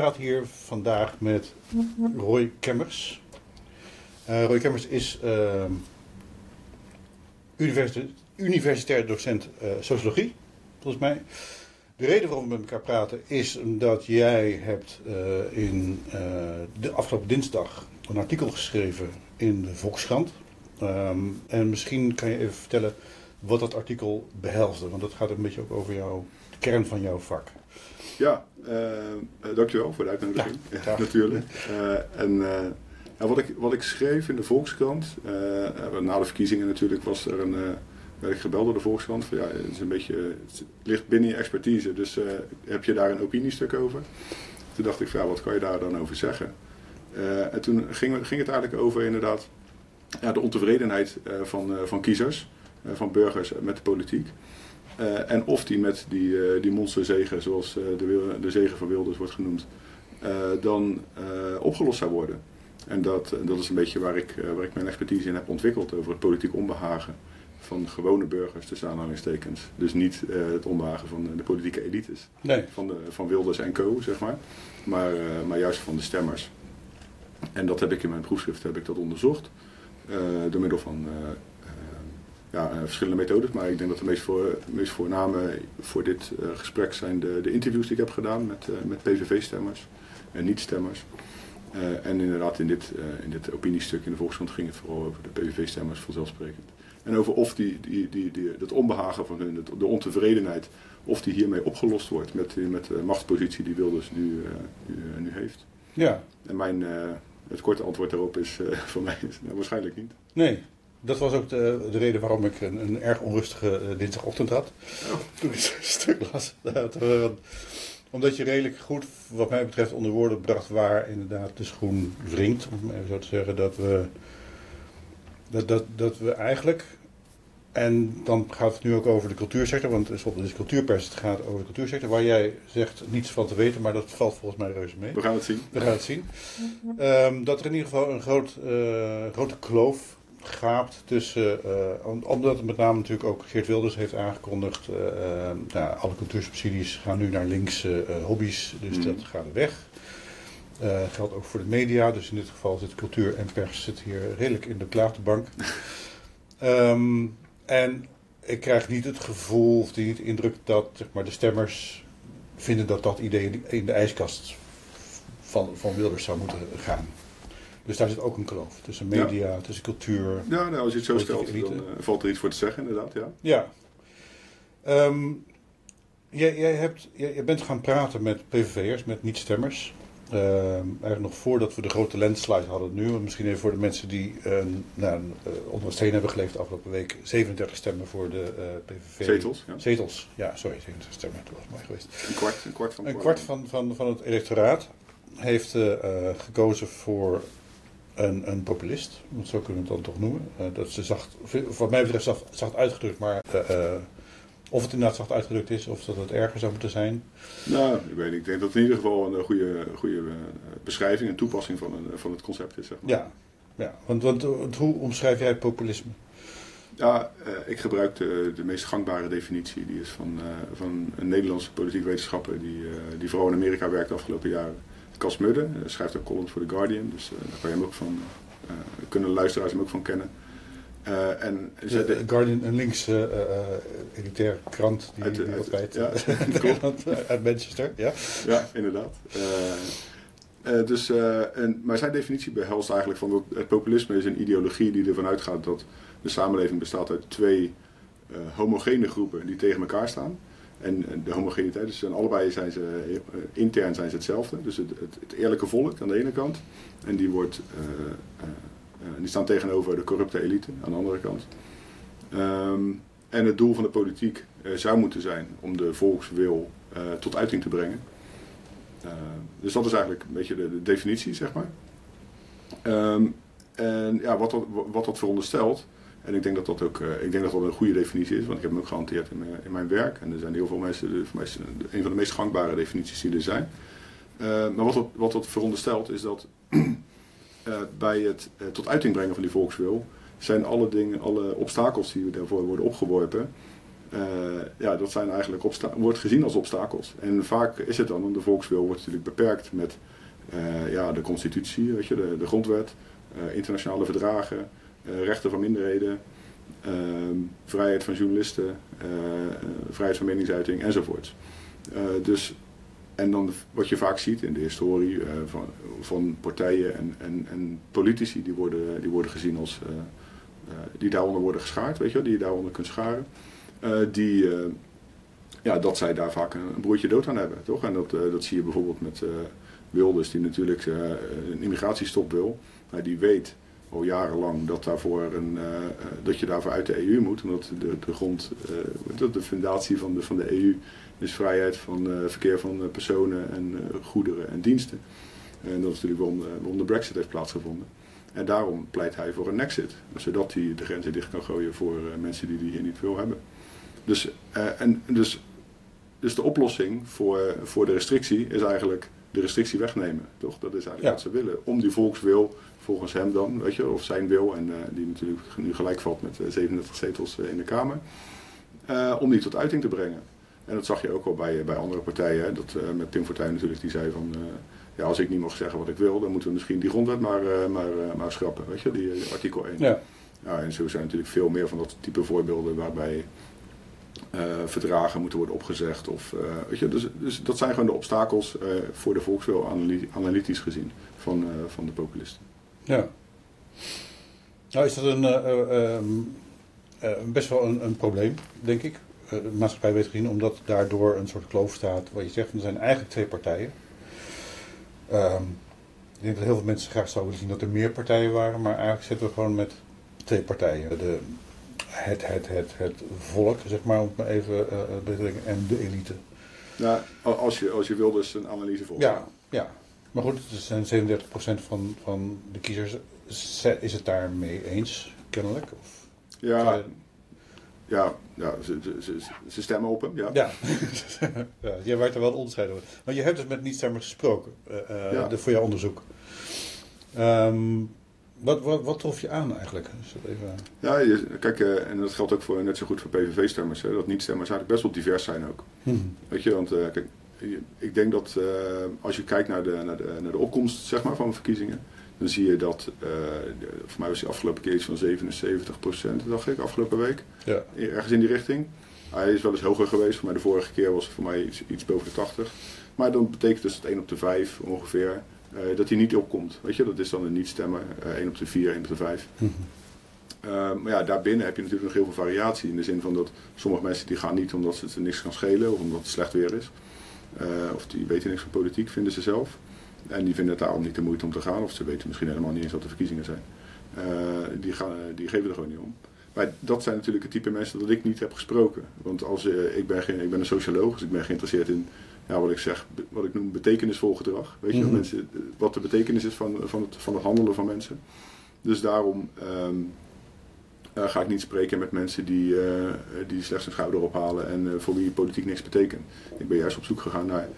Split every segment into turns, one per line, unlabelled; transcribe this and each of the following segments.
praat hier vandaag met Roy Kemmers. Uh, Roy Kemmers is uh, universitair, docent uh, sociologie, volgens mij. De reden waarom we met elkaar praten is omdat jij hebt uh, in de afgelopen dinsdag een artikel geschreven in de Volkskrant. Um, en misschien kan je even vertellen wat dat artikel behelste, want dat gaat een beetje ook over jou, de kern van jouw vak.
Ja, uh, dankjewel voor de uitnodiging. Ja, natuurlijk. Uh, en wat, ik, wat ik schreef in de Volkskrant, na de verkiezingen natuurlijk, was er een. werd ik gebeld door de Volkskrant. Van, ja, het, is een beetje, het ligt binnen je expertise, dus heb je daar een opiniestuk over? Toen dacht ik, van, ja, wat kan je daar dan over zeggen? en toen ging, ging het eigenlijk over inderdaad ja, de ontevredenheid van, van kiezers, van burgers met de politiek. Uh, en of die met die, uh, die monsterzegen, zoals uh, de, de zegen van Wilders wordt genoemd, dan opgelost zou worden. En dat, dat is een beetje waar ik, waar ik mijn expertise in heb ontwikkeld over het politiek onbehagen van gewone burgers, tussen aanhalingstekens. Dus niet het onbehagen van de politieke elites,
nee.
van, de, van Wilders en co, zeg maar. Maar, maar juist van de stemmers. En dat heb ik in mijn proefschrift heb ik dat onderzocht. door middel van ja, verschillende methodes. Maar ik denk dat de meest, voor, meest voorname voor dit uh, gesprek zijn de, de interviews die ik heb gedaan met, uh, met PVV-stemmers en niet-stemmers. Uh, en inderdaad, in dit, in dit opiniestuk in de Volkskrant ging het vooral over de PVV-stemmers vanzelfsprekend. En over of die, die, die, die, dat onbehagen van hun, de ontevredenheid, of die hiermee opgelost wordt met, met de machtspositie die Wilders nu, nu, nu heeft.
Ja.
En mijn, het korte antwoord daarop is voor mij is, nou, waarschijnlijk niet.
Nee, dat was ook de, de, reden waarom ik een, een erg onrustige uh, dinsdagochtend had.
Oh.
Toen ik het stuk las. omdat je redelijk goed, wat mij betreft, onder woorden bracht waar inderdaad de schoen wringt. Om even zo te zeggen. Dat we, dat, dat, dat we eigenlijk. En dan gaat het nu ook over de cultuursector. Want het is cultuurpers, het gaat over de cultuursector. Waar jij zegt niets van te weten, maar dat valt volgens mij reuze mee.
We gaan het zien.
We gaan het zien. Um, dat er in ieder geval een groot, uh, grote kloof gaapt tussen, uh, omdat het met name natuurlijk ook Geert Wilders heeft aangekondigd, uh, uh, nou, alle cultuursubsidies gaan nu naar linkse hobby's, dus mm. dat gaat weg. geldt ook voor de media, dus in dit geval zit cultuur en pers zit hier redelijk in de klaagdebank. um, en ik krijg niet het gevoel of niet de indruk dat zeg maar, de stemmers vinden dat dat idee in de ijskast van, van Wilders zou moeten gaan. Dus daar zit ook een kloof tussen media, ja. tussen cultuur.
Ja, nou, als je het zo stelt, dan uh, valt er iets voor te zeggen, inderdaad. Ja.
ja. Um, jij, jij, hebt, jij, jij, bent gaan praten met PVV'ers, met niet-stemmers. Uh, eigenlijk nog voordat we de grote landslide hadden nu. Misschien even voor de mensen die uh, nou, onder een steen hebben geleefd de afgelopen week. 37 stemmen voor de PVV.
Zetels, ja.
Zetels, ja, sorry, 37 stemmen. Dat was mooi geweest.
Een kwart, een kwart van,
een kwart van, van, van het electoraat heeft gekozen voor een, een populist, zo kunnen we het dan toch noemen. Uh, dat ze zacht, wat mij betreft zacht, zacht uitgedrukt, maar uh, of het inderdaad zacht uitgedrukt is, of dat het erger zou moeten zijn.
Nou, ik weet niet. Ik denk dat het in ieder geval een goede, goede beschrijving en toepassing van, een, van het concept is. Zeg maar.
Ja, ja. Want, want hoe omschrijf jij populisme?
Ja, ik gebruik de, de meest gangbare definitie. Die is van, van een Nederlandse politiek wetenschapper die, die vooral in Amerika werkt de afgelopen jaren. Cas Mudde, schrijft ook columns voor The Guardian, dus daar kan je hem ook van, kunnen luisteraars hem ook van kennen. Uh, en
de, de Guardian, een linkse uh, elitair krant die uit, ja, uit Manchester. Ja,
ja inderdaad. Dus, en, maar zijn definitie behelst eigenlijk van dat het populisme is een ideologie die ervan uitgaat dat de samenleving bestaat uit twee homogene groepen die tegen elkaar staan. En de homogeniteit, dus allebei zijn ze, uh, intern zijn ze hetzelfde. Dus het, het, het, eerlijke volk aan de ene kant. En die, wordt, die staan tegenover de corrupte elite aan de andere kant. Um, en het doel van de politiek zou moeten zijn om de volkswil tot uiting te brengen. dus dat is eigenlijk een beetje de, de definitie, zeg maar. Um, en ja, wat wat dat veronderstelt, en ik denk dat dat ook uh, ik denk dat dat een goede definitie is, want ik heb hem ook gehanteerd in mijn, in mijn werk. En er zijn heel veel mensen, voor mij een van de meest gangbare definities die er zijn. Uh, maar wat dat, wat dat veronderstelt is dat bij het tot uiting brengen van die volkswil zijn alle dingen, alle obstakels die daarvoor worden opgeworpen, ja, dat zijn eigenlijk wordt gezien als obstakels. En vaak is het dan, de volkswil wordt natuurlijk beperkt met ja, de constitutie, weet je, de, de grondwet, internationale verdragen, rechten van minderheden, Ehm, vrijheid van journalisten, eh, vrijheid van meningsuiting enzovoort. Eh, dus, en dan wat je vaak ziet in de historie eh, van, van partijen en, en, en politici, die worden, die worden gezien als die daaronder worden geschaard, weet je, die je daaronder kunt scharen. die, ja, dat zij daar vaak een, broertje dood aan hebben, toch? En dat, dat zie je bijvoorbeeld met Wilders, die natuurlijk een immigratiestop wil. Maar die weet al jarenlang dat, daarvoor een, uh, dat je daarvoor uit de EU moet. Omdat de, de grond, uh, de fundatie van de, van de EU is vrijheid van uh, verkeer van personen en goederen en diensten. En dat is natuurlijk waarom, waarom de brexit heeft plaatsgevonden. En daarom pleit hij voor een exit. Zodat hij de grenzen dicht kan gooien voor mensen die die hier niet wil hebben. Dus, en, dus, dus de oplossing voor, voor de restrictie is eigenlijk de restrictie wegnemen. Toch? Dat is eigenlijk wat ze willen. Om die volkswil volgens hem dan, weet je, of zijn wil, en uh, die natuurlijk nu gelijk valt met 37 eh, zetels uh, in de Kamer, om die tot uiting te brengen. En dat zag je ook al bij, bij andere partijen. Hè, dat, met Tim Fortuyn natuurlijk, die zei van, ja, als ik niet mag zeggen wat ik wil, dan moeten we misschien die grondwet maar, maar, maar schrappen, weet je, die artikel 1. Ja. ja. en zo zijn natuurlijk veel meer van dat type voorbeelden waarbij verdragen moeten worden opgezegd. Of, weet je, dus, dus dat zijn gewoon de obstakels voor de volkswil analytisch gezien van, van de populisten.
Ja. Nou is dat een, uh, uh, best wel een, een, probleem, denk ik. de maatschappij weet gezien, omdat daardoor een soort kloof staat. Wat je zegt, er zijn eigenlijk twee partijen. Ehm, ik denk dat heel veel mensen graag zouden zien dat er meer partijen waren, maar eigenlijk zitten we gewoon met twee partijen. De, het, het, het, het volk, zeg maar, om het maar even uh, te en de elite.
Nou, als je, als je wil dus een analyse volgt.
Ja, ja, maar goed, het zijn 37% van, van de kiezers. Is het daarmee eens, kennelijk? Of,
ja, ja, ja ze, ze, ze, stemmen op hem, ja.
Ja, ja jij er wel onderscheid over. Maar je hebt dus met niet-stemmers gesproken uh, ja. de, voor jouw onderzoek. Um, wat, wat, wat trof je aan eigenlijk?
Even... Ja, kijk, uh, en dat geldt ook voor, net zo goed voor PVV-stemmers, dat niet-stemmers eigenlijk best wel divers zijn ook. Hmm. Weet je, want uh, kijk, ik denk dat uh, als je kijkt naar de, naar, de, naar de opkomst zeg maar, van de verkiezingen, dan zie je dat, uh, voor mij was die afgelopen keer iets van 77 procent, dacht ik, afgelopen week. Ja. Ergens in die richting. Hij is wel eens hoger geweest, voor mij de vorige keer was het voor mij iets, iets boven de 80. Maar dan betekent dus dat 1 op de 5 ongeveer, uh, dat hij niet opkomt. Weet je, dat is dan een niet-stemmer, 1 op de 4, 1 op de 5. Mm -hmm. maar ja, daarbinnen heb je natuurlijk nog heel veel variatie. In de zin van dat sommige mensen die gaan niet omdat het niks kan schelen of omdat het slecht weer is. Uh, of die weten niks van politiek, vinden ze zelf. En die vinden het daarom niet de moeite om te gaan. Of ze weten misschien helemaal niet eens wat de verkiezingen zijn. Uh, die, gaan, die geven er gewoon niet om. Maar dat zijn natuurlijk het type mensen dat ik niet heb gesproken. Want als, uh, ik, ben geen, ik ben een socioloog, dus ik ben geïnteresseerd in ja, wat ik zeg, wat ik noem betekenisvol gedrag. Weet je, mm -hmm. mensen, wat de betekenis is van, van, het, van het handelen van mensen. Dus daarom um, uh, ga ik niet spreken met mensen die, uh, die slechts een schouder ophalen en uh, voor wie politiek niks betekent. Ik ben juist op zoek gegaan naar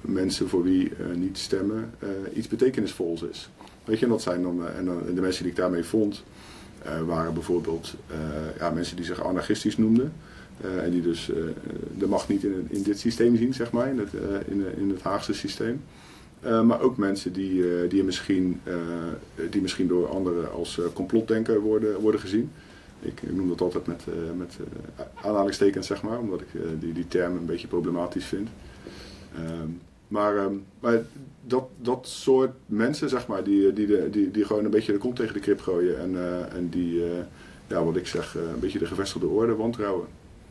mensen voor wie niet stemmen iets betekenisvols is. Weet je, en dat zijn dan, en de mensen die ik daarmee vond, waren bijvoorbeeld ja, mensen die zich anarchistisch noemden. en die dus de macht niet in, in dit systeem zien, zeg maar, in het, in, het Haagse systeem. Maar ook mensen die, die, misschien, die misschien door anderen als complotdenker worden, worden gezien. Ik noem dat altijd met, uh, met uh, aanhalingstekens, zeg maar, omdat ik uh, die, die term een beetje problematisch vind. Um, maar, um, maar dat, dat soort mensen, zeg maar, die, die, de, die, die gewoon een beetje de kont tegen de krip gooien en, en die, ja, wat ik zeg, een beetje de gevestigde orde wantrouwen.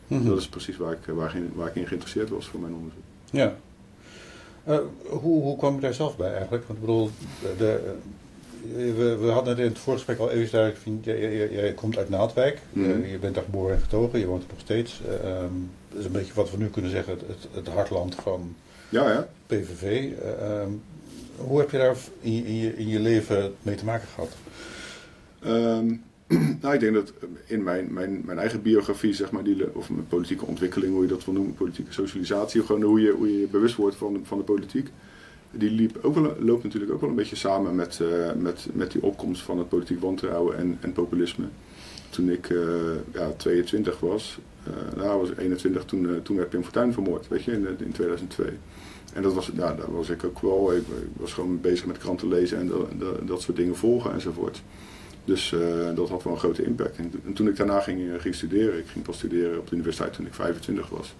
Mm -hmm. Dat is precies waar ik, waar, waar ik in geïnteresseerd was voor mijn onderzoek.
Ja. hoe, hoe kwam je daar zelf bij eigenlijk? Want ik bedoel, de, we, we, hadden het in het voorgesprek al even duidelijk. Jij, komt uit Naaldwijk. Mm. je bent daar geboren en getogen. Je woont er nog steeds. Uh, dat is een beetje wat we nu kunnen zeggen. Het, het hartland van
ja, ja.
PVV. Um, hoe heb je daar in je, in je, in je leven mee te maken gehad?
Um, nou, ik denk dat in mijn, mijn, mijn eigen biografie, zeg maar, die, of mijn politieke ontwikkeling, hoe je dat wil noemen, politieke socialisatie, gewoon hoe je, hoe je bewust wordt van, van de politiek die liep ook wel, loopt natuurlijk ook wel een beetje samen met, uh, met, met die opkomst van het politiek wantrouwen en, en populisme. toen ik ja, 22 was, nou was ik 21, toen, toen werd Pim Fortuyn vermoord, weet je, in, in 2002. En dat was, daar was ik ook wel, ik, was gewoon bezig met kranten lezen en dat soort dingen volgen enzovoort. Dus dat had wel een grote impact. En, toen ik daarna ging, ging studeren, ik ging pas studeren op de universiteit toen ik 25 was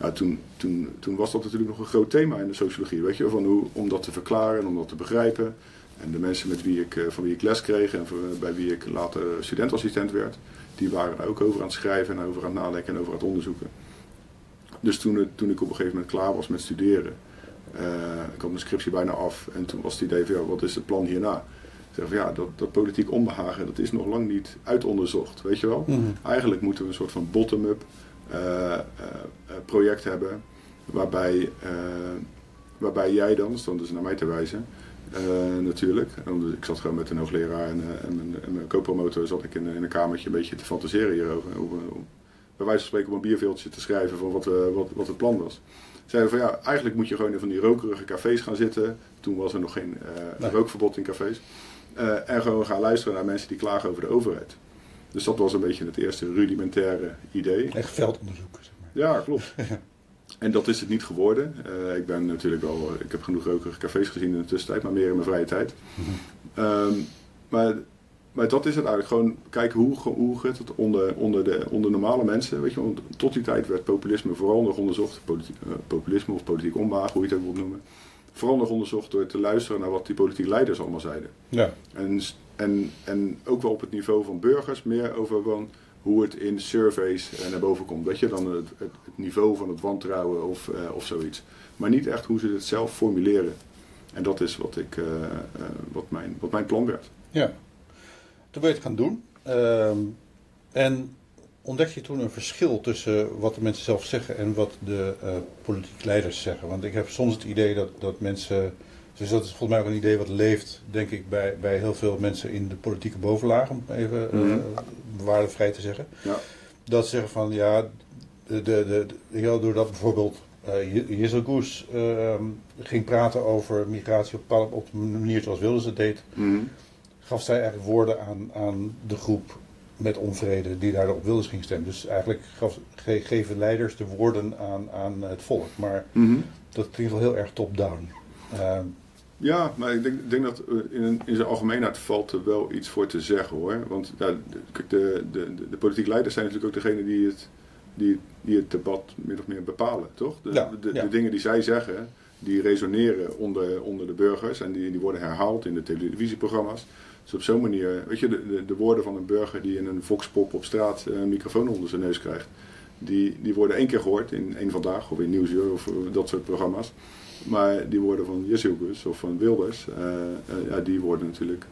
ja, toen, toen, toen was dat natuurlijk nog een groot thema in de sociologie. Weet je, van hoe, om dat te verklaren en om dat te begrijpen. En de mensen met wie ik, eh, van wie ik les kreeg en bij wie ik later studentassistent werd, die waren er ook over aan het schrijven en over aan het nadenken en over aan het onderzoeken. Dus toen, toen ik op een gegeven moment klaar was met studeren, uh, ik had mijn scriptie bijna af en toen was het idee van ja, wat is het plan hierna? Zeg van ja, dat, dat politiek onbehagen, dat is nog lang niet uitonderzocht, weet je wel? Mhm. Eigenlijk moeten we een soort van bottom-up project hebben waarbij, waarbij jij dan, stond dus naar mij te wijzen, natuurlijk. ik zat gewoon met een hoogleraar en, en mijn, en mijn co-promotor zat ik in, in, een kamertje een beetje te fantaseren hierover. Om, bij wijze van spreken op een bierveeltje te schrijven van wat, wat, wat het plan was. Zeiden van ja, eigenlijk moet je gewoon in van die rokerige cafés gaan zitten. Toen was er nog geen rookverbod in cafés. en gewoon gaan luisteren naar mensen die klagen over de overheid. Dus dat was een beetje het eerste rudimentaire idee.
Echt veldonderzoek. Zeg
maar. Ja, klopt. En dat is het niet geworden. Uh, ik ben natuurlijk wel, ik heb genoeg rokerige cafés gezien in de tussentijd, maar meer in mijn vrije tijd. um, maar, maar dat is het eigenlijk. Gewoon kijken hoe, hoe gaat het onder, onder, de, onder normale mensen. Weet je, want tot die tijd werd populisme vooral nog onderzocht. Politiek, uh, populisme of politiek onwagen, hoe je het ook wilt noemen. Vooral nog onderzocht door te luisteren naar wat die politieke leiders allemaal zeiden. Ja. En en, en ook wel op het niveau van burgers, meer over hoe het in surveys eh, naar boven komt. Weet je, dan het, het, niveau van het wantrouwen of, uh, of zoiets. Maar niet echt hoe ze het zelf formuleren. En dat is wat, ik, uh, wat, mijn, wat mijn plan werd.
Ja, toen ben je het gaan doen. Uh, en ontdek je toen een verschil tussen wat de mensen zelf zeggen en wat de politieke leiders zeggen? Want ik heb soms het idee dat, dat mensen dus dat is volgens mij ook een idee wat leeft, denk ik, bij, bij heel veel mensen in de politieke bovenlaag, om even mm -hmm. te zeggen. Ja. Dat ze zeggen van ja, de, de, de, doordat bijvoorbeeld uh, Goes uh, ging praten over migratie op, op een manier zoals Wilders het deed, mhm. gaf zij eigenlijk woorden aan, aan de groep met onvrede die daarop op Wilders ging stemmen. Dus eigenlijk gaf, geven leiders de woorden aan, aan het volk. Maar mhm. dat klinkt wel heel erg top-down.
Ehm, ja, maar ik denk, denk dat eh, in, in zijn algemeenheid valt er wel iets voor te zeggen hoor. Want de, de, de, de politieke leiders zijn natuurlijk ook degene die het, die, die het debat min of meer bepalen, toch? De, de, de, dingen die zij zeggen, die resoneren onder, onder de burgers en die, die worden herhaald in de televisieprogramma's. Dus op zo'n manier, weet je, de, de, woorden van een burger die in een voxpop op straat een microfoon onder zijn neus krijgt, die, die worden één keer gehoord in één vandaag of in Nieuwsuur of dat soort programma's. Maar die woorden van Jezus of van Wilders, uh, uh, ja, die worden natuurlijk,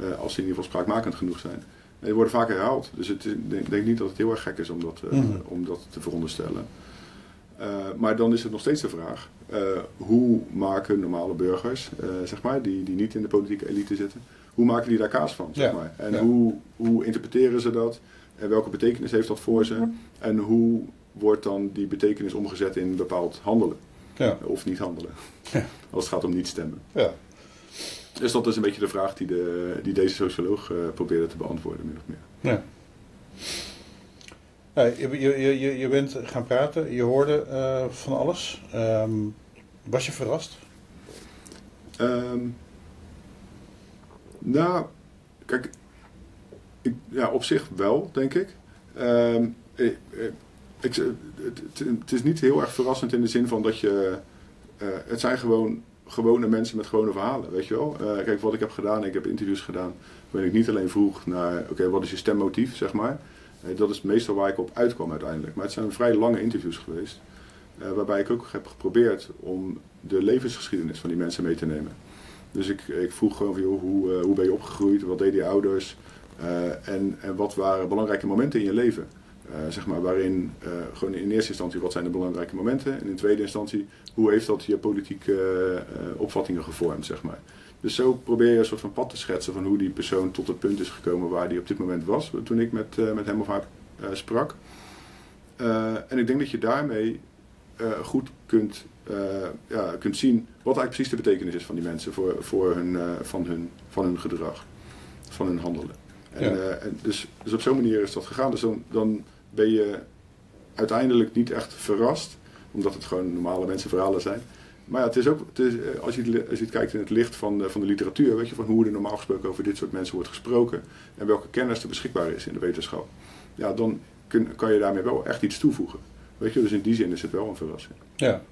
uh, als die in ieder geval spraakmakend genoeg zijn, die worden vaak herhaald. Dus ik denk, denk, niet dat het heel erg gek is om dat, mm. om dat te veronderstellen. maar dan is het nog steeds de vraag, hoe maken normale burgers, zeg maar, die, die niet in de politieke elite zitten, hoe maken die daar kaas van? Zeg maar? En hoe, hoe interpreteren ze dat? En welke betekenis heeft dat voor ze? En hoe wordt dan die betekenis omgezet in bepaald handelen? Ja. Of niet handelen. Ja. Als het gaat om niet stemmen. Ja. Dus dat is een beetje de vraag die, de, die deze socioloog uh, probeerde te beantwoorden, min of meer. Ja.
ja je, je, je, je bent gaan praten, je hoorde uh, van alles. Um, was je verrast? Um,
nou, kijk, ik, ja, op zich wel, denk ik. Um, ik, ik, het, het, is niet heel erg verrassend in de zin van dat je. Uh, het zijn gewoon gewone mensen met gewone verhalen, weet je wel. Uh, kijk, wat ik heb gedaan, ik heb interviews gedaan, waarin ik niet alleen vroeg naar, oké, wat is je stemmotief, zeg maar. Dat is meestal waar ik op uitkwam uiteindelijk. Maar het zijn vrij lange interviews geweest, waarbij ik ook heb geprobeerd om de levensgeschiedenis van die mensen mee te nemen. Dus ik, ik vroeg gewoon van, joh, hoe, hoe ben je opgegroeid, wat deden je ouders en, en wat waren belangrijke momenten in je leven. Uh, zeg maar, waarin uh, gewoon in eerste instantie wat zijn de belangrijke momenten en in tweede instantie hoe heeft dat je politieke uh, opvattingen gevormd, zeg maar. Dus zo probeer je een soort van pad te schetsen van hoe die persoon tot het punt is gekomen waar die op dit moment was toen ik met, met hem of haar sprak. en ik denk dat je daarmee goed kunt, ja, kunt zien wat eigenlijk precies de betekenis is van die mensen voor, voor hun, van, hun, van hun gedrag, van hun handelen. En,
Ja.
en dus, dus op zo'n manier is dat gegaan. Dus dan, dan ben je uiteindelijk niet echt verrast, omdat het gewoon normale mensenverhalen zijn. Maar ja, het is ook, het is, eh, als, je, het als je kijkt in het licht van, de- van de literatuur, weet je, van hoe er normaal gesproken over dit soort mensen wordt gesproken en welke kennis er beschikbaar is in de wetenschap, ja, dan kun, kan je daarmee wel echt iets toevoegen. Weet je, dus in die zin is het wel een verrassing.
Ja.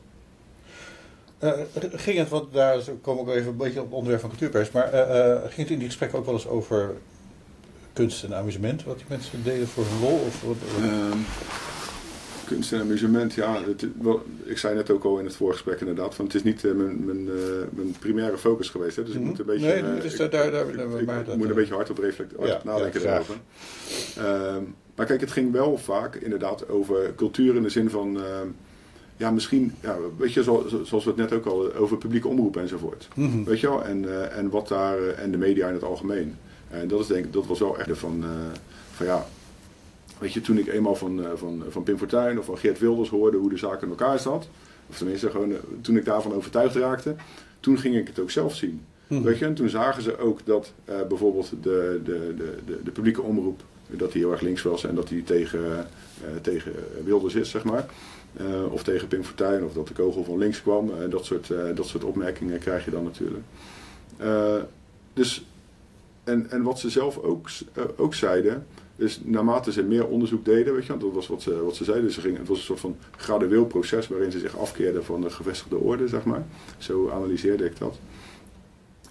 Eh, ging het, want daar kom ik even een beetje op het onderwerp van cultuurpers, maar eh, eh, ging het in die gesprekken ook wel eens over kunst en amusement, wat die mensen deden voor hun lol? Of wat,
Ehm, kunst en amusement, ja. Het, wel, ik zei net ook al in het voorgesprek inderdaad, van het is niet eh, mijn, mijn, eh, mijn primaire focus geweest. Hè, dus ik
Mhm.
moet een beetje,
Nee, is
ik-
daar- daar- daar-
ik-
daar-
ik-
maar
ik
dat,
moet een beetje hard op reflect, hard
ja,
op nadenken
ja,
daarover. Ehm, maar kijk, het ging wel vaak inderdaad over cultuur in de zin van, ehm, ja misschien, ja, weet je, zo- zo- zoals we het net ook al over publieke omroep enzovoort.
Mhm.
Weet je wel? En, en wat daar, en de media in het algemeen. En dat is denk ik, dat was wel echt van, eh, van ja, weet je, toen ik eenmaal van, eh, van, van Pim Fortuyn of van Geert Wilders hoorde hoe de zaak in elkaar zat, of tenminste gewoon, eh, toen ik daarvan overtuigd raakte, toen ging ik het ook zelf zien.
Mhm.
Weet je, en toen zagen ze ook dat bijvoorbeeld de, de, de, de, de publieke omroep, dat die heel erg links was en dat die tegen, tegen Wilders is, zeg maar. Of tegen Pim Fortuyn, of dat de kogel van links kwam. Dat, soort, dat soort opmerkingen krijg je dan natuurlijk. Dus, en, en wat ze zelf ook, eh, ook zeiden, is naarmate ze meer onderzoek deden, weet je, dat was wat ze, wat ze zeiden, ze gingen, het was een soort van gradueel proces waarin ze zich afkeerden van de gevestigde orde, zeg maar. Zo analyseerde ik dat.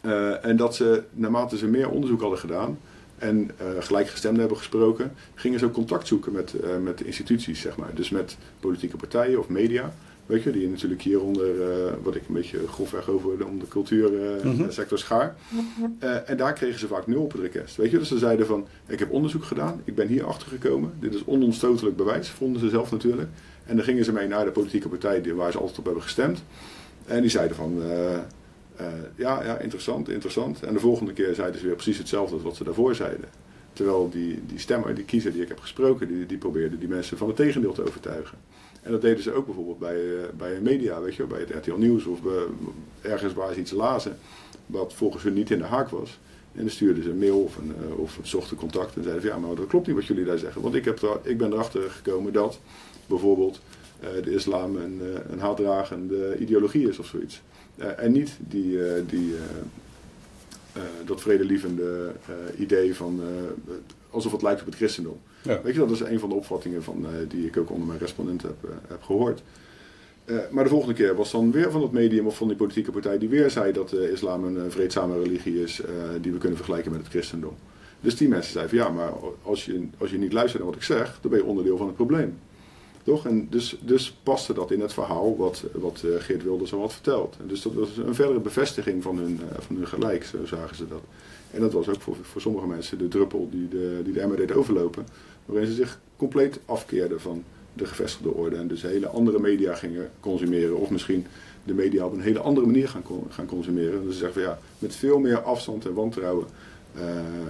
Eh, en dat ze, naarmate ze meer onderzoek hadden gedaan en eh gelijkgestemden hebben gesproken, gingen ze ook contact zoeken met, met de instituties, zeg maar. Dus met politieke partijen of media, weet je, die natuurlijk hieronder, eh, wat ik een beetje grofweg over de, om de cultuursector
Mhm.
sector schaar. Eh, en daar kregen ze vaak nul op het request. Weet je, dus ze zeiden van, ik heb onderzoek gedaan, ik ben hier achter gekomen, dit is onomstotelijk bewijs, vonden ze zelf natuurlijk. En dan gingen ze mee naar de politieke partij die- waar ze altijd op hebben gestemd. En die zeiden van, eh, eh, ja, ja, interessant, interessant. En de volgende keer zeiden ze weer precies hetzelfde als wat ze daarvoor zeiden. Terwijl die, die stemmer, die kiezer die ik heb gesproken, die, die probeerde die mensen van het tegendeel te overtuigen. En dat deden ze ook bijvoorbeeld bij, eh, bij een media, weet je, bij het RTL Nieuws of ergens waar ze iets lazen, wat volgens hun niet in de haak was. En dan stuurden ze een mail of, een, eh, of zochten contact en zeiden van ja, maar dat klopt niet wat jullie daar zeggen. Want ik, heb er, ik ben erachter gekomen dat bijvoorbeeld eh, de islam een, eh, een haatdragende ideologie is of zoiets. En niet die, die, dat vredelievende idee van alsof het lijkt op het christendom. Weet je, dat is een van de opvattingen van, eh, die ik ook onder mijn respondent heb, eh, heb gehoord. Eh, maar de volgende keer was dan weer van het medium of van die politieke partij die weer zei dat de islam een vreedzame religie is die we kunnen vergelijken met het christendom. Dus die mensen zeiden van ja, maar als je, als je niet luistert naar wat ik zeg, dan ben je onderdeel van het probleem. Toch? En dus, dus paste dat in het verhaal wat, wat Geert Wilders al had verteld. En dus dat was een verdere bevestiging van hun, van hun gelijk, zo zagen ze dat. En dat was ook voor, voor sommige mensen de druppel die de, die de emmer deed overlopen. Waarin ze zich compleet afkeerden van de gevestigde orde. En dus hele andere media gingen consumeren. Of misschien de media op een hele andere manier gaan, gaan consumeren. En dus ze zeggen van ja, met veel meer afstand en wantrouwen. eh,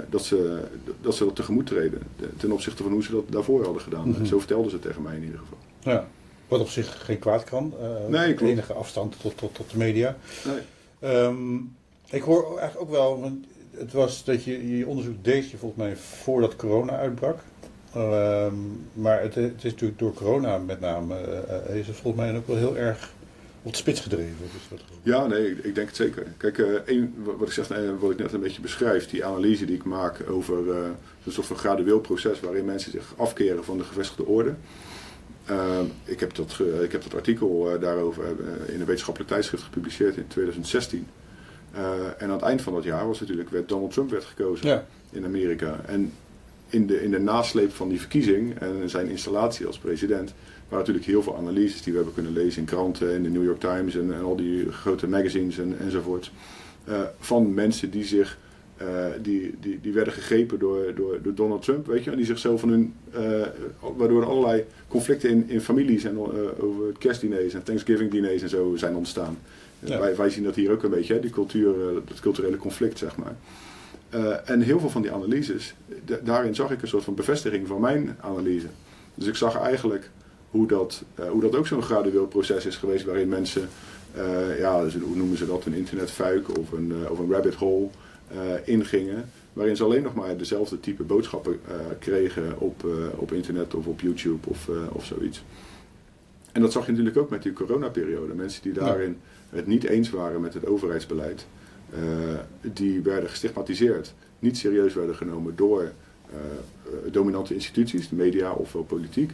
dat, ze, dat ze dat tegemoet treden. de- Ten opzichte van hoe ze dat daarvoor hadden gedaan.
Mhm.
Zo vertelden ze tegen mij in ieder geval.
Ja. Wat op zich geen kwaad kan. eh,
Nee, klopt.
enige afstand tot, tot, tot de media.
Nee.
Ehm, ik hoor eigenlijk ook wel, het was dat je je onderzoek deed je volgens mij voordat corona uitbrak. Ehm, maar het, het is natuurlijk door corona met name, eh, is het volgens mij ook wel heel erg op de spits gedreven. Dus dat.
Ja, nee, ik, ik denk het zeker. Kijk, eh, één, wat- ik zeg, eh, wat ik net een beetje beschrijf, die analyse die ik maak over een soort van gradueel proces waarin mensen zich afkeren van de gevestigde orde. Ik, heb dat, ik heb dat artikel daarover in een wetenschappelijk tijdschrift gepubliceerd in 2016. Eh, en aan het eind van dat jaar was natuurlijk, werd Donald Trump werd gekozen
Ja,
in Amerika. En in de, in de nasleep van die verkiezing en zijn installatie als president waren natuurlijk heel veel analyses die we hebben kunnen lezen in kranten, in de New York Times en, en al die grote magazines en, enzovoort. eh, van mensen die zich eh, die, die, die werden gegrepen door, door, door Donald Trump, weet je, en die zich zo van hun, eh, waardoor er allerlei conflicten in, in families en over kerstdiners en Thanksgiving diners en zo zijn ontstaan.
Ja.
wij, wij zien dat hier ook een beetje, hè, die cultuur, dat culturele conflict, zeg maar. Eh, en heel veel van die analyses, da- daarin zag ik een soort van bevestiging van mijn analyse. Dus ik zag eigenlijk hoe dat, eh, hoe dat ook zo'n gradueel proces is geweest waarin mensen, eh, ja, dus hoe noemen ze dat, een internetfuik of een, of een rabbit hole ingingen. waarin ze alleen nog maar dezelfde type boodschappen kregen op, op internet of op YouTube of, of zoiets. En dat zag je natuurlijk ook met die coronaperiode. Mensen die daarin het niet eens waren met het overheidsbeleid, die werden gestigmatiseerd, niet serieus werden genomen door dominante instituties, de media of wel politiek.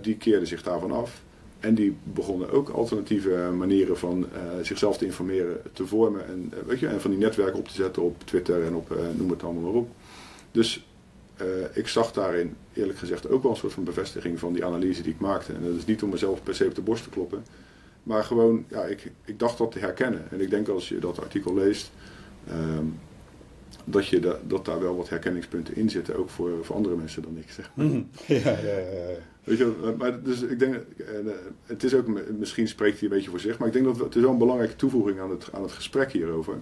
die keerden zich daarvan af. En die begonnen ook alternatieve manieren van zichzelf te informeren te vormen. En, weet je, van die netwerken op te zetten op Twitter en op noem het allemaal maar op. Dus ik zag daarin eerlijk gezegd ook wel een soort van bevestiging van die analyse die ik maakte. En dat is niet om mezelf per se op de borst te kloppen. Maar gewoon, ja, ik, ik dacht dat te herkennen. En ik denk als je dat artikel leest, um, dat, je da, dat daar wel wat herkenningspunten in zitten, ook voor, voor andere mensen dan ik. Zeg maar.
mm ja, ja, ja,
Weet je, maar dus ik denk, het is ook, misschien spreekt hij een beetje voor zich, maar ik denk dat het is wel een belangrijke toevoeging aan het, aan het gesprek hierover.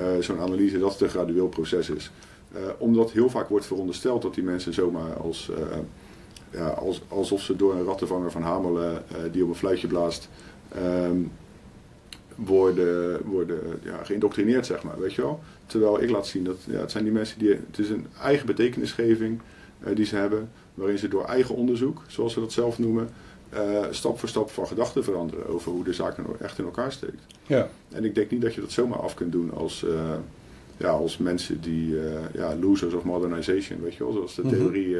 Uh, Zo'n analyse dat het een gradueel proces is. Uh, omdat heel vaak wordt verondersteld dat die mensen zomaar als, uh, ja, als, alsof ze door een rattenvanger van Hamelen die op een fluitje blaast, um, worden, worden ja, geïndoctrineerd, zeg maar, weet je wel. Terwijl ik laat zien dat ja, het zijn die mensen die, het is een eigen betekenisgeving uh, die ze hebben, waarin ze door eigen onderzoek, zoals ze dat zelf noemen, uh, stap voor stap van gedachten veranderen over hoe de zaak echt in elkaar steekt.
Ja.
En ik denk niet dat je dat zomaar af kunt doen als, uh, ja, als mensen die, ja, losers of modernization, weet je wel, zoals de
Mhm.
theorie,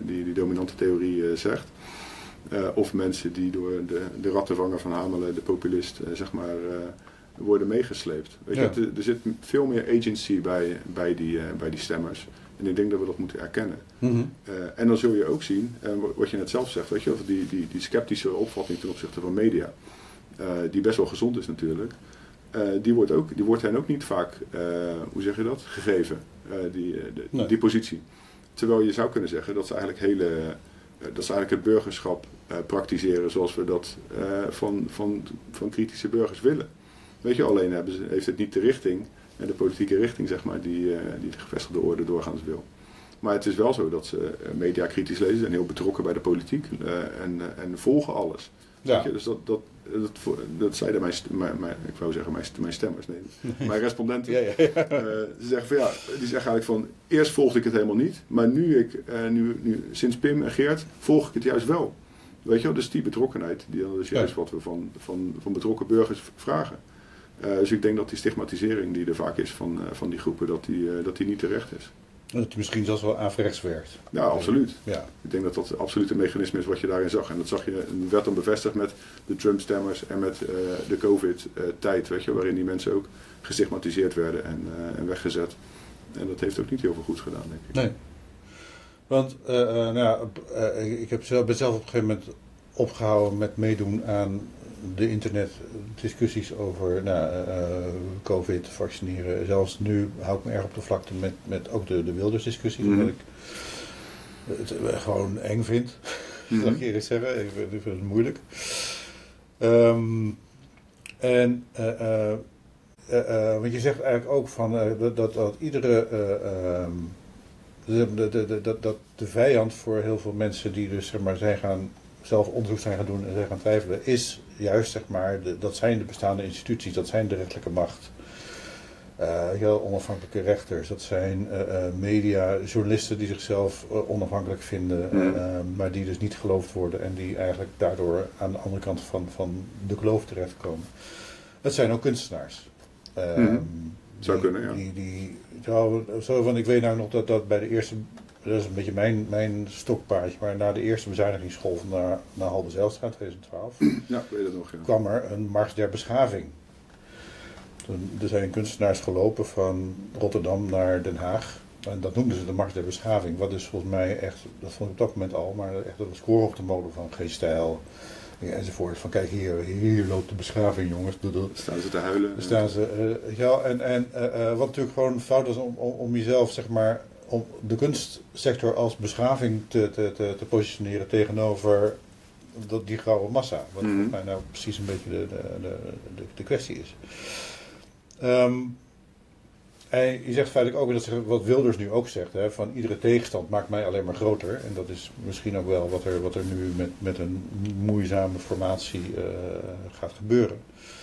die, die dominante theorie zegt. Uh, of mensen die door de, de rattenvanger van Hamelen, de populist, uh, zeg maar, uh, worden meegesleept. Weet
Ja.
je, er, zit veel meer agency bij, bij, die, bij die stemmers. En ik denk dat we dat moeten erkennen.
Mhm.
en dan zul je ook zien, wat je net zelf zegt, weet je, die, die, die sceptische opvatting ten opzichte van media, die best wel gezond is natuurlijk, die, wordt ook, die wordt hen ook niet vaak, hoe zeg je dat, gegeven, die, de,
Nee.
die positie. Terwijl je zou kunnen zeggen dat ze eigenlijk hele dat ze eigenlijk het burgerschap uh, praktiseren zoals we dat uh, van, van, van kritische burgers willen. Weet je, alleen hebben ze, heeft het niet de richting en de politieke richting, zeg maar, die, die de gevestigde orde doorgaans wil. Maar het is wel zo dat ze media kritisch lezen en heel betrokken bij de politiek en, en volgen alles.
Ja.
Dus dat, dat, dat, dat zeiden mijn, mijn, mijn, ik wou zeggen mijn, mijn stemmers, nee, mijn respondenten.
Ja, ja, ja.
Uh, ze zeggen van ja, die zeggen eigenlijk van eerst volgde ik het helemaal niet, maar nu ik, uh, nu, nu, sinds Pim en Geert, volg ik het juist wel. Weet je wel, dus die betrokkenheid, die, is juist
Ja.
wat we van, van, van betrokken burgers vragen. Uh, dus ik denk dat die stigmatisering die er vaak is van, van die groepen, dat die, dat die niet terecht is.
Dat het misschien zelfs wel averechts werkt.
Ja, absoluut.
Ja.
Ik denk dat dat absoluut een mechanisme is wat je daarin zag. En dat zag je, werd dan bevestigd met de Trump-stemmers en met uh, de COVID-tijd, weet je, waarin die mensen ook gestigmatiseerd werden en, uh, en weggezet. En dat heeft ook niet heel veel goeds gedaan, denk ik.
Nee. Want uh, nou ja, ik heb zelf, ben zelf op een gegeven moment opgehouden met meedoen aan de internetdiscussies over nou, uh, COVID, vaccineren. Zelfs nu hou ik me erg op de vlakte met, met ook de, de Wilders-discussies,
Mhm.
omdat ik het gewoon eng vind.
Mhm.
Dat ik eerlijk zeggen, ik vind, ik vind het moeilijk. Um, en, uh, want je zegt eigenlijk ook van dat, dat, dat iedere. Um, de, de, de, dat, dat de vijand voor heel veel mensen die dus zeg maar zijn gaan zelf onderzoek zijn gaan doen en zijn gaan twijfelen, is juist zeg maar, de, dat zijn de bestaande instituties, dat zijn de rechtelijke macht. Uh, heel onafhankelijke rechters, dat zijn uh, uh, media, journalisten die zichzelf onafhankelijk vinden,
Mm.
maar die dus niet geloofd worden en die eigenlijk daardoor aan de andere kant van, van de geloof terechtkomen. Het zijn ook kunstenaars.
Mm. Zou kunnen, ja.
Die, die, zo van, ik weet nou nog dat dat bij de eerste dat is een beetje mijn, mijn stokpaardje. Maar na de eerste bezuinigingsgolf naar, naar Halbe Zijlstraat 2012
ja, weet het nog, ja.
kwam er een Mars der Beschaving. Er zijn kunstenaars gelopen van Rotterdam naar Den Haag. En dat noemden ze de Mars der Beschaving. Wat dus volgens mij echt, dat vond ik op dat moment al, maar echt een score op de molen van geen stijl. Enzovoort. Van kijk, hier, hier loopt de beschaving, jongens.
Staan ze te huilen.
Staan ze, uh, ja, en, en uh, wat natuurlijk gewoon fout is om, om, om jezelf, zeg maar, om de kunstsector als beschaving te, te, te, te positioneren tegenover dat, die grauwe massa. Wat mm mij nou precies een beetje de, de, de, de, kwestie is. Um, En je zegt feitelijk ook, dat ze- wat Wilders nu ook zegt, hè, van iedere tegenstand maakt mij alleen maar groter. En dat is misschien ook wel wat er, wat er nu met, met een moeizame formatie eh, gaat gebeuren.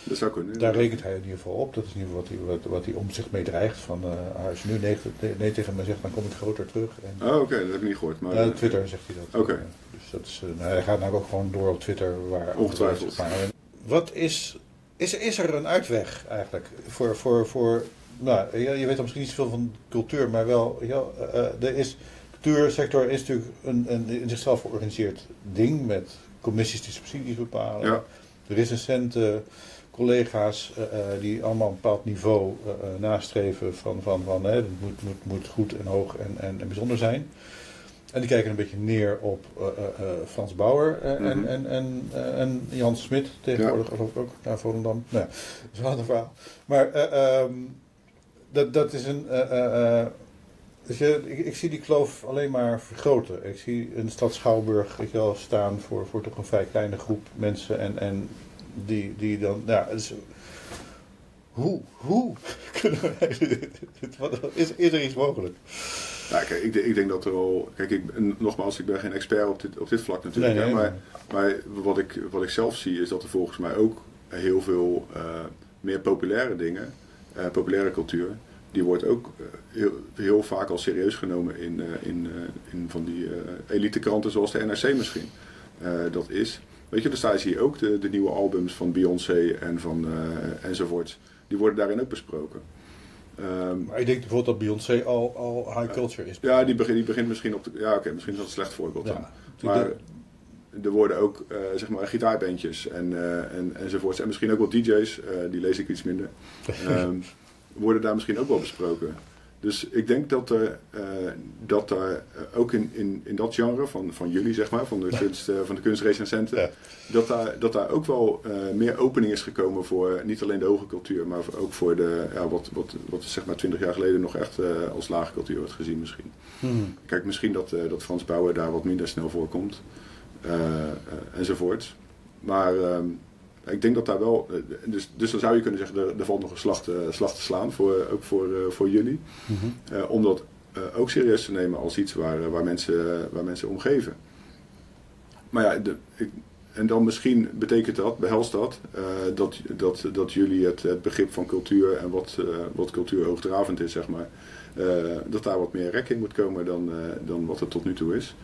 Dat zou kunnen.
Daar rekent hij in ieder geval op. Dat is in ieder geval wat hij, wat, wat hij om zich mee dreigt. Van, eh, als je nu nee, nee tegen me zegt, dan kom ik groter terug. En,
Oh, oké, dat heb ik niet gehoord. Maar,
Twitter zegt hij dat.
Oké.
Eh, Dus dat is, eh, nou, hij gaat nou ook gewoon door op Twitter. Waar
Ongetwijfeld.
Maar, wat is, is, er- is er een uitweg eigenlijk voor, voor, voor nou, je, je weet misschien niet zoveel van cultuur, maar wel, ja, eh, er is, cultuursector is natuurlijk een, een in zichzelf georganiseerd ding met commissies die subsidies bepalen.
Ja.
Recensenten, collega's eh, eh, die allemaal een bepaald niveau eh, nastreven van, van, van hè, het moet, moet, moet goed en hoog en, en, en bijzonder zijn. En die kijken een beetje neer op Frans Bauer en,
Mhm.
en, en, en Jan Smit tegenwoordig geloof ik ook naar Volendam. Nou, ja, dat is een ander verhaal. Maar eh, ehm, dat, dat is een... dus je, ik, ik zie die kloof alleen maar vergroten. Ik zie een stad Schouwburg weet je wel, staan voor, voor toch een vrij kleine groep mensen. En, en die, die dan... Nou, dus, hoe, hoe kunnen wat- Is, is er iets mogelijk?
Nou, kijk, ik, denk- ik denk dat er al. Kijk, ik, nogmaals, ik ben geen expert op dit, op dit vlak natuurlijk.
Nee, nee,
hè, maar maar wat, ik, wat ik zelf zie is dat er volgens mij ook heel veel eh, meer populaire dingen, eh, populaire cultuur, die wordt ook eh, heel, heel vaak al serieus genomen in, in, in van die eh elite kranten zoals de NRC misschien. Dat is. Weet je, er staan hier ook de, de nieuwe albums van Beyoncé en van eh, enzovoorts. Die worden daarin ook besproken. Ehm,
Maar ik denk bijvoorbeeld dat Beyoncé al, al high culture is.
ja, die begint, die begint misschien op de. Ja, oké, misschien is dat een slecht voorbeeld dan.
Ja.
Maar er worden ook eh, zeg maar gitaarbandjes en, eh, en, enzovoorts. En misschien ook wel DJ's, die lees ik iets minder. Ehm, worden daar misschien ook wel besproken. Dus ik denk dat er, eh, dat er eh, ook in, in, in dat genre van, van jullie, zeg maar, van de, kunst, eh, van de kunstrecensenten,
Ja.
dat, daar, dat daar ook wel meer opening is gekomen voor niet alleen de hoge cultuur, maar ook voor de, ja, wat, wat, wat zeg maar twintig jaar geleden nog echt als lage cultuur wordt gezien misschien.
Hmm.
Kijk, misschien dat, dat Frans Bauer daar wat minder snel voorkomt. enzovoort. Maar ehm, ik denk dat daar wel. eh, dus, dus dan zou je kunnen zeggen, er, er valt nog een slag te, slag te slaan, voor, ook voor, eh, voor jullie. Eh, om dat eh, ook serieus te nemen als iets waar, eh, waar, mensen, waar mensen om geven. Maar ja, de, ik, en dan misschien betekent dat, behelst dat, eh, dat, dat, dat jullie het, het begrip van cultuur en wat, eh, wat cultuur hoogdravend is, zeg maar, eh, dat daar wat meer rek in moet komen dan, eh, dan wat er tot nu toe is.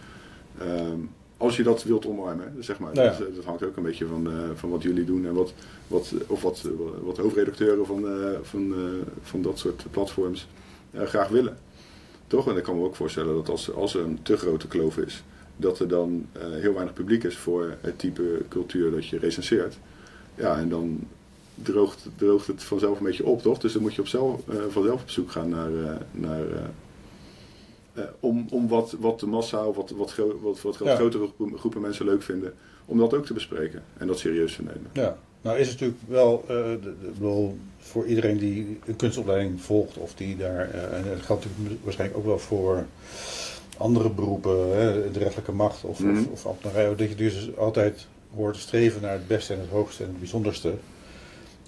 Ehm, als je dat wilt omarmen, zeg maar.
Nou ja.
dat, dat hangt ook een beetje van, eh, van wat jullie doen en wat, wat, of wat, wat hoofdredacteuren van, eh, van, eh, van dat soort platforms eh, graag willen. Toch? En ik kan me ook voorstellen dat als, als er een te grote kloof is, dat er dan eh, heel weinig publiek is voor het type cultuur dat je recenseert. Ja, en dan droogt, droogt het vanzelf een beetje op, toch? Dus dan moet je op zelf, eh, vanzelf op zoek gaan naar, eh, naar eh, om, om wat, wat de massa of wat, wat, gro- wat, wat
Ja.
grotere groepen, groepen mensen leuk vinden, om dat ook te bespreken en dat serieus te nemen.
Ja, nou is het natuurlijk wel, eh, de, de, voor iedereen die een kunstopleiding volgt of die daar, eh, en dat geldt natuurlijk waarschijnlijk ook wel voor andere beroepen, hè, de rechterlijke macht of,
Mhm.
of, of ambtenarij, dat je dus altijd hoort streven naar het beste en het hoogste en het bijzonderste.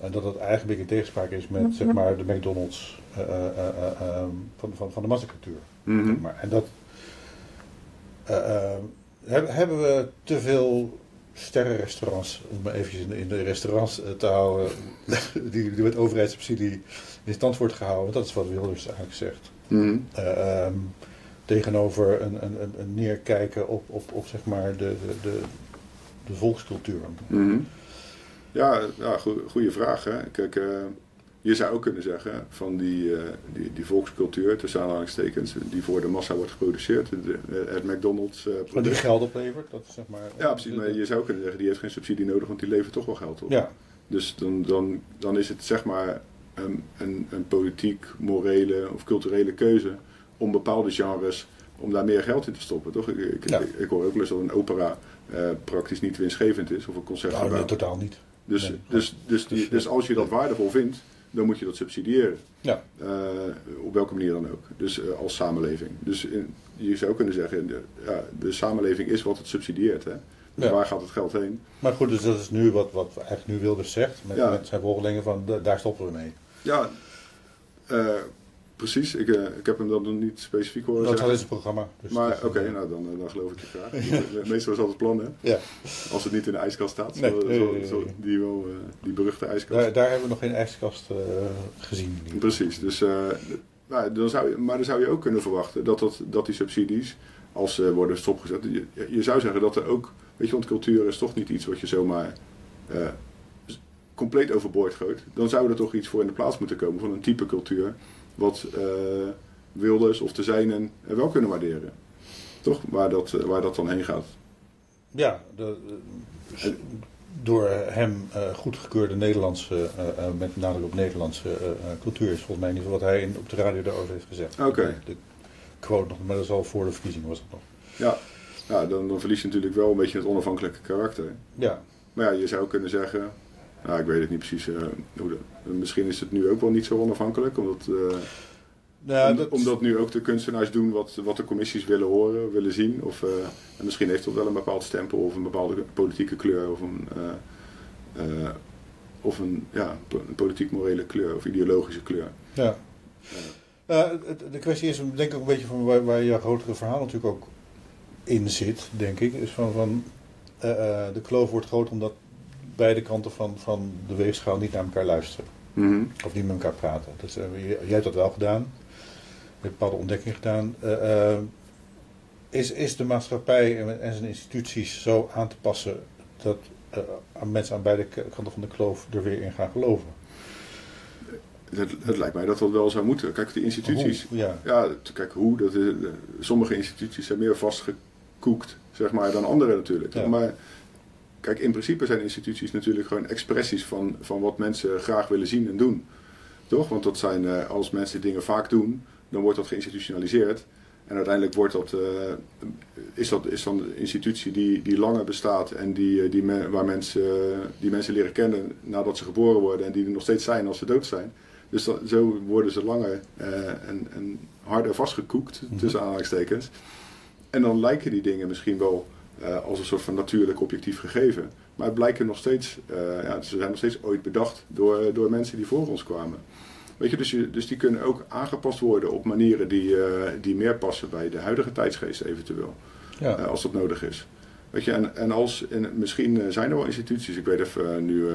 En dat dat eigenlijk een beetje tegenspraak is met zeg maar, de McDonald's eh, eh, eh, eh, ehm, van, van, van de massacultuur.
Mhm.
Maar. En dat. eh, eh, hebben, we te veel sterrenrestaurants, om maar eventjes in de, in de restaurants eh, te houden, die, die met overheidssubsidie in stand wordt gehouden? Want dat is wat Wilders eigenlijk zegt.
Mhm.
Eh, ehm, tegenover een, een, een, neerkijken op, op, op zeg maar de, de, de, volkscultuur.
Mhm. Ja, ja goede vraag. Hè? Kijk, je zou ook kunnen zeggen van die, eh, die, die volkscultuur, tussen aanhalingstekens, die voor de massa wordt geproduceerd, de, het McDonald's eh,
Maar die geld oplevert, dat is zeg maar.
Ja, precies. Maar je zou kunnen zeggen, die heeft geen subsidie nodig, want die levert toch wel geld op.
Ja,
Dus dan, dan, dan is het zeg maar een, een, een politiek, morele of culturele keuze om bepaalde genres, om daar meer geld in te stoppen. Toch? Ik, ik,
Ja.
ik, hoor ook wel eens dat een opera eh, praktisch niet winstgevend is, of een concertgebouw.
nou, totaal niet.
Dus,
Nee.
dus, dus, die, dus als je dat waardevol vindt, dan moet je dat subsidiëren.
Ja.
Eh, op welke manier dan ook. Dus eh, als samenleving. Dus in- je zou kunnen zeggen, de, ja, de samenleving is wat het subsidieert. Hè? Dus
Ja.
waar gaat het geld heen?
Maar goed, dus dat is nu wat, wat eigenlijk nu Wilders zegt met,
Ja.
met zijn volgelingen van da- daar stoppen we mee.
Ja, eh, precies. Ik, uh, ik heb hem dan nog niet specifiek horen
Dat
zeggen.
is het programma. Dus
maar
dat-
oké, nou dan, dan geloof ik je graag. Meestal is dat het plan, hè?
Ja,
Als het niet in de ijskast staat.
Nee,
zo,
nee,
zo-
nee,
zo- die, wel, eh, die beruchte ijskast.
daar, daar hebben we nog geen ijskast eh, gezien.
Precies, dus, eh, nou, dan zou je, maar dan zou je ook kunnen verwachten dat, dat, dat die subsidies, als ze worden stopgezet, je, je zou zeggen dat er ook, weet je, want cultuur is toch niet iets wat je zomaar eh, compleet overboord gooit. Dan zou er toch iets voor in de plaats moeten komen van een type cultuur, wat eh, Wilders of de zijnen eh, wel kunnen waarderen. Toch? Waar dat, eh, waar dat dan heen gaat.
Ja, de, de- door hem eh, goedgekeurde Nederlandse, eh, eh, met nadruk op Nederlandse eh, eh, cultuur is volgens mij niet wat hij in, op de radio daarover heeft gezegd.
Oké.
De quote nog, maar dat is al voor de verkiezingen was dat nog.
Ja, ja dan, dan verlies je natuurlijk wel een beetje het onafhankelijke karakter.
Ja,
Maar ja, je zou kunnen zeggen, nou, ik weet het niet precies, eh, hoe de- misschien is het nu ook wel niet zo onafhankelijk, omdat, eh,
nou,
om-
dat,
omdat nu ook de kunstenaars doen wat, wat de commissies willen horen, willen zien. Of, eh, en misschien heeft dat wel een bepaald stempel of een bepaalde politieke kleur of een, of een, ja, een politiek-morele kleur of ideologische kleur.
ja. De kwestie is denk ik ook een beetje van waar, waar je grotere verhaal natuurlijk ook in zit, denk ik. Is van, van de kloof wordt groot omdat beide kanten van, van de weegschaal niet naar elkaar luisteren.
mhm.
Of niet met elkaar praten. Dus, eh, jij hebt dat wel gedaan. Je hebt bepaalde ontdekkingen gedaan. Eh, eh, is, is de maatschappij en, en zijn instituties zo aan te passen dat mensen aan beide kanten van de kloof er weer in gaan geloven?
het, het lijkt mij dat dat wel zou moeten. Kijk, die instituties,
Hoe? Ja.
Ja, t- kijk hoe. Dat is, sommige instituties zijn meer vastgekoekt, zeg maar, dan andere natuurlijk.
Ja.
Maar kijk, in principe zijn instituties natuurlijk gewoon expressies van, van wat mensen graag willen zien en doen. Toch? Want dat zijn, eh, als mensen dingen vaak doen, dan wordt dat geïnstitutionaliseerd. En uiteindelijk wordt dat, eh, is, dat, is dan een institutie die, die langer bestaat en die, eh, die waar mensen, die mensen leren kennen nadat ze geboren worden en die er nog steeds zijn als ze dood zijn. Dus dat, zo worden ze langer en, en harder vastgekoekt,
Mhm.
tussen aanhalingstekens. En dan lijken die dingen misschien wel eh, als een soort van natuurlijk objectief gegeven. Maar het blijken nog steeds, eh, ja, ze zijn nog steeds ooit bedacht door, door mensen die voor ons kwamen. Weet je, dus, je, dus die kunnen ook aangepast worden op manieren die, eh, die meer passen bij de huidige tijdsgeest eventueel.
Ja.
Eh, als dat nodig is. Weet je, en, en als, en misschien eh, zijn er wel instituties, ik weet even eh, nu, eh,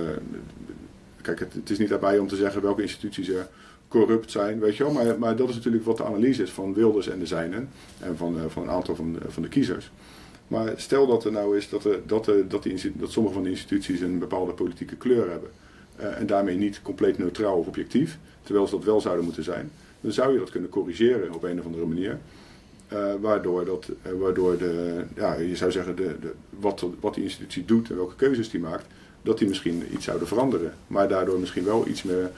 kijk, het, het is niet daarbij om te zeggen welke instituties er corrupt zijn, weet je wel, maar, maar dat is natuurlijk wat de analyse is van Wilders en de zijnen en van, eh, van een aantal van, de- van de kiezers. Maar stel dat er nou is dat, er, dat, er, dat, die, dat sommige van de instituties een bepaalde politieke kleur hebben eh, en daarmee niet compleet neutraal of objectief, terwijl ze dat wel zouden moeten zijn, dan zou je dat kunnen corrigeren op een of andere manier. Eh, waardoor, dat, eh, waardoor de, ja, je zou zeggen, de, de, wat, wat die institutie doet en welke keuzes die maakt, dat die misschien iets zouden veranderen. Maar daardoor misschien wel iets meer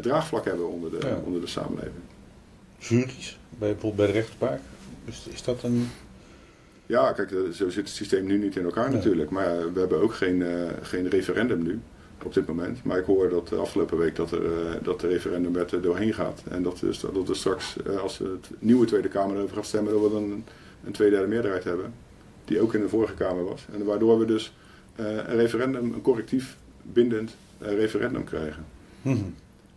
draagvlak hebben onder de,
Ja.
onder de samenleving.
Juries, bij, bijvoorbeeld bij de rechtspraak. Is, is dat een.
Ja, kijk, eh, zo zit het systeem nu niet in elkaar natuurlijk. Maar ja, we hebben ook geen, eh, geen referendum nu op dit moment. Maar ik hoor dat de afgelopen week dat, er, eh, dat de referendumwet er doorheen gaat. En dat, is, dat we straks, als het nieuwe Tweede Kamer erover gaat stemmen, dat we dan een, een tweederde meerderheid hebben. Die ook in de vorige Kamer was. En waardoor we dus een referendum, een correctief bindend referendum krijgen.
Mhm.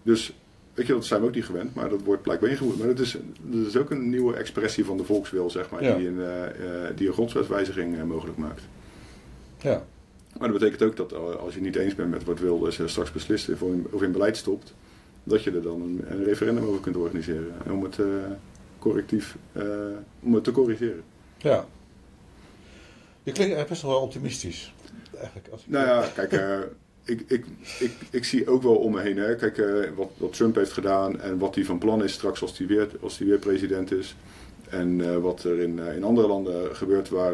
Dus weet je, dat zijn we ook niet gewend, maar dat wordt blijkbaar ingevoerd. Maar dat is, dat is ook een nieuwe expressie van de volkswil, zeg maar,
Ja.
die, een, eh, eh, die een grondwetswijziging eh, mogelijk maakt.
Ja.
Maar dat betekent ook dat als je niet eens bent met wat Wilders straks beslist of in, of in beleid stopt, dat je er dan een, een referendum over kunt organiseren om het correctief, om het te corrigeren.
ja. Je klinkt best wel optimistisch. Eigenlijk, als ik
Nou ja, kijk, ik, ik, ik, ik zie ook wel om me heen. Hè. Kijk, eh, wat, wat Trump heeft gedaan en wat hij van plan is straks als hij weer, als hij weer president is. En eh, wat er in, eh, in andere landen gebeurt waar,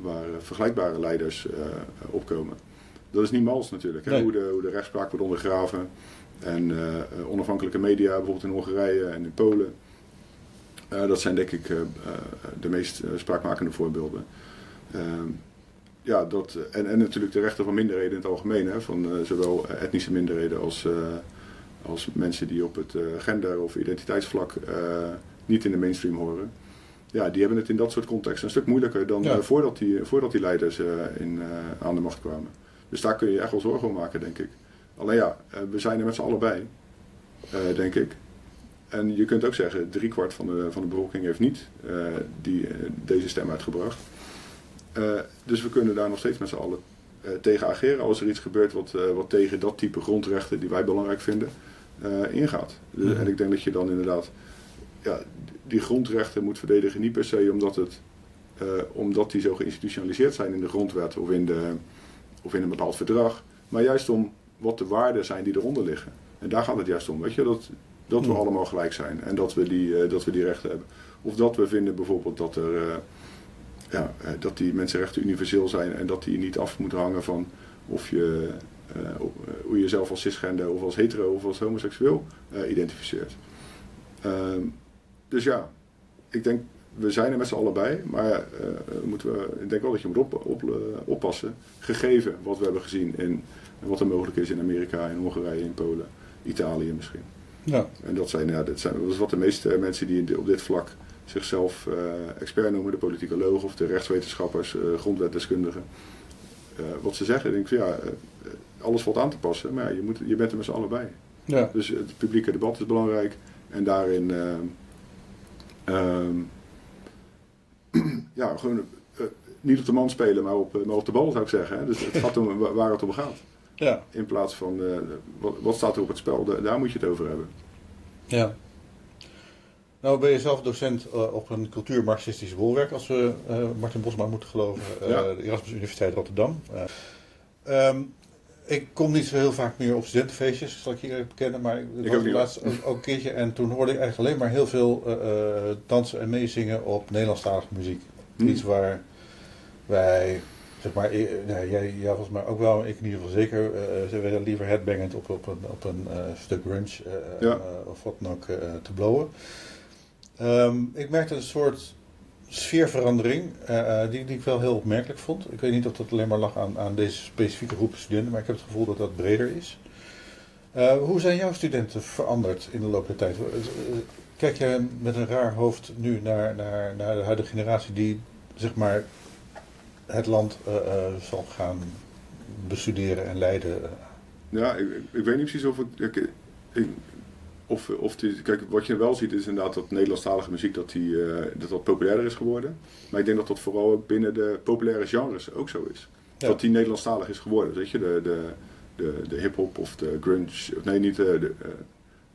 waar vergelijkbare leiders opkomen. Dat is niet mals natuurlijk. Hè.
Nee.
Hoe, de, hoe de rechtspraak wordt ondergraven. En onafhankelijke media, bijvoorbeeld in Hongarije en in Polen. Dat zijn denk ik de meest spraakmakende voorbeelden. Ja, dat, en, en natuurlijk de rechten van minderheden in het algemeen. Hè, van eh, zowel etnische minderheden als, eh, als mensen die op het eh, gender- of identiteitsvlak eh, niet in de mainstream horen. Ja, die hebben het in dat soort contexten een stuk moeilijker dan
Ja.
eh, voordat, die, voordat die leiders eh, in, eh, aan de macht kwamen. Dus daar kun je echt wel zorgen om maken, denk ik. Alleen ja, eh, we zijn er met z'n allen bij, eh, denk ik. en je kunt ook zeggen, driekwart van de, van de bevolking heeft niet die, deze stem uitgebracht. Dus we kunnen daar nog steeds met z'n allen tegen ageren als er iets gebeurt wat, wat tegen dat type grondrechten die wij belangrijk vinden ingaat. Dus, en ik denk dat je dan inderdaad ja, die grondrechten moet verdedigen, niet per se omdat, het, omdat die zo geïnstitutionaliseerd zijn in de grondwet of in, de, of in een bepaald verdrag, maar juist om wat de waarden zijn die eronder liggen. En daar gaat het juist om, weet je, dat, dat we allemaal gelijk zijn en dat we, die, dat we die rechten hebben. Of dat we vinden bijvoorbeeld dat, er, ja, uh, dat die mensenrechten universeel zijn en dat die niet af moeten hangen van of je, hoe je jezelf als cisgender of als hetero of als homoseksueel identificeert. Ehm, dus ja, ik denk, we zijn er met z'n allen bij, maar moeten we, ik denk wel dat je moet op, op, oppassen, gegeven wat we hebben gezien in en wat er mogelijk is in Amerika, in Hongarije, in Polen, Italië misschien. Ja. En dat, zijn, ja, dat, zijn, dat is wat de meeste mensen die op dit vlak zichzelf uh, expert noemen, de politicologen of de rechtswetenschappers, uh, grondwetdeskundigen. Uh, wat ze zeggen, denk ik, ja, alles valt aan te passen, maar ja, je, moet, je bent er met z'n allen bij. Ja. Dus het publieke debat is belangrijk en daarin ehm, ja, gewoon niet op de man spelen, maar op, maar op de bal zou ik zeggen. Hè. Dus het gaat om waar het om gaat. Ja. In plaats van, uh, wat, wat, staat er op het spel, daar moet je het over hebben.
Ja. Nou ben je zelf docent uh, op een cultuurmarxistisch bolwerk, als we uh, Martin Bosma moeten geloven, ja. de Erasmus Universiteit Rotterdam. Um, ik kom niet zo heel vaak meer op studentenfeestjes, zal ik hier bekennen, maar ik was laatst ook, ook, een keertje en toen hoorde ik eigenlijk alleen maar heel veel dansen en meezingen op Nederlandstalige muziek. Hm. Iets waar wij zeg maar, nee, jij, jij was maar ook wel, ik in ieder geval zeker, uh, ze werden liever headbangend op, op een, op een uh, stuk grunge uh, of wat dan ook te blowen. Um, ik merkte een soort sfeerverandering die, die ik wel heel opmerkelijk vond. Ik weet niet of dat alleen maar lag aan, aan deze specifieke groep studenten, maar ik heb het gevoel dat dat breder is. hoe zijn jouw studenten veranderd in de loop der tijd? Kijk je met een raar hoofd nu naar, naar, naar de huidige generatie die zeg maar het land zal gaan bestuderen en leiden.
Ja, ik, ik weet niet precies of het. Ik, of, of die, kijk, wat je wel ziet is inderdaad dat Nederlandstalige muziek dat die, uh, dat, dat populairder is geworden. Maar ik denk dat dat vooral ook binnen de populaire genres ook zo is. Dat die Nederlandstalig is geworden. Weet je, de, de, de, de hip-hop of de grunge. Of nee, niet de, de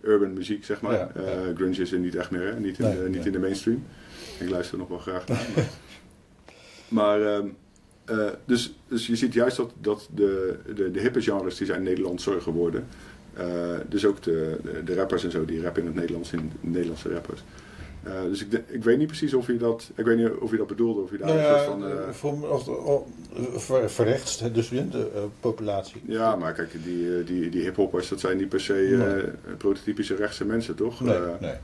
urban muziek, zeg maar. Ja, grunge is er niet echt meer, hè? Niet, in, nee, niet in de mainstream. Ik luister nog wel graag naar. maar, maar ehm, dus, dus je ziet juist dat, dat de, de, de hippe genres die zijn Nederlands geworden. Uh, dus ook de, de, rappers en zo, die rappen in het Nederlands, in Nederlandse rappers. Uh, dus ik, de, ik weet niet precies of je dat, ik weet niet of je dat bedoelde, of je daar nou
ja, een soort van... Uh, voor, verrechtst de studentenpopulatie.
Ja, maar kijk, die, die, die hiphoppers, dat zijn niet per se nee. prototypische rechtse mensen, toch?
Nee, nee.